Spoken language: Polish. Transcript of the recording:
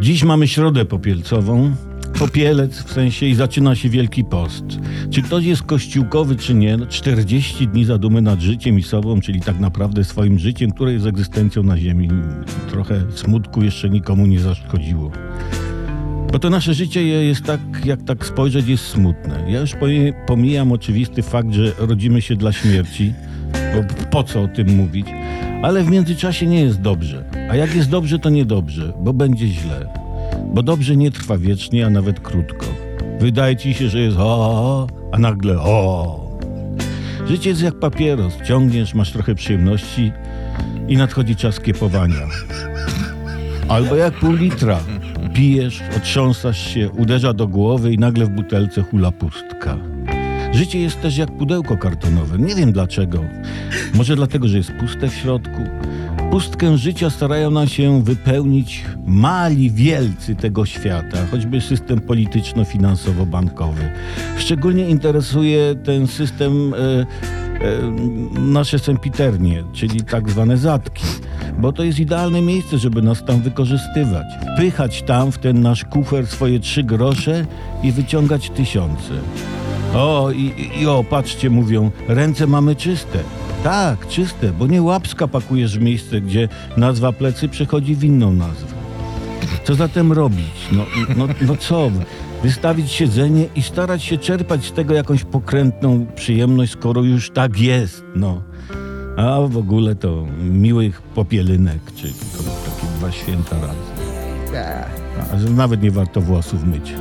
Dziś mamy środę popielcową. Popielec w sensie i zaczyna się Wielki Post. Czy ktoś jest kościółkowy, czy nie? No, 40 dni zadumy nad życiem i sobą, czyli tak naprawdę swoim życiem, które jest egzystencją na ziemi. Trochę smutku jeszcze nikomu nie zaszkodziło. Bo to nasze życie je- jest tak, jak tak spojrzeć, jest smutne. Ja już pomi- pomijam oczywisty fakt, że rodzimy się dla śmierci, bo po co o tym mówić, ale w międzyczasie nie jest dobrze. A jak jest dobrze, to niedobrze, bo będzie źle. Bo dobrze nie trwa wiecznie, a nawet krótko. Wydaje ci się, że jest o, a nagle o. Życie jest jak papieros. Ciągniesz, masz trochę przyjemności i nadchodzi czas kiepowania. Albo jak pół litra. Pijesz, otrząsasz się, uderza do głowy i nagle w butelce hula pustka. Życie jest też jak pudełko kartonowe. Nie wiem dlaczego. Może dlatego, że jest puste w środku. Pustkę życia starają nam się wypełnić mali wielcy tego świata, choćby system polityczno-finansowo-bankowy. Szczególnie interesuje ten system e, e, nasze sempiternie, czyli tak zwane zatki, bo to jest idealne miejsce, żeby nas tam wykorzystywać. Wpychać tam w ten nasz kufer swoje trzy grosze i wyciągać tysiące. O, i, i- o, patrzcie, mówią, ręce mamy czyste. Tak, czyste, bo nie łapska pakujesz w miejsce, gdzie nazwa plecy przechodzi w inną nazwę. Co zatem robić? No, no, no co? Wystawić siedzenie i starać się czerpać z tego jakąś pokrętną przyjemność, skoro już tak jest, no. A w ogóle to miłych popielynek, czy to takie dwa święta razem. A, że nawet nie warto włosów myć.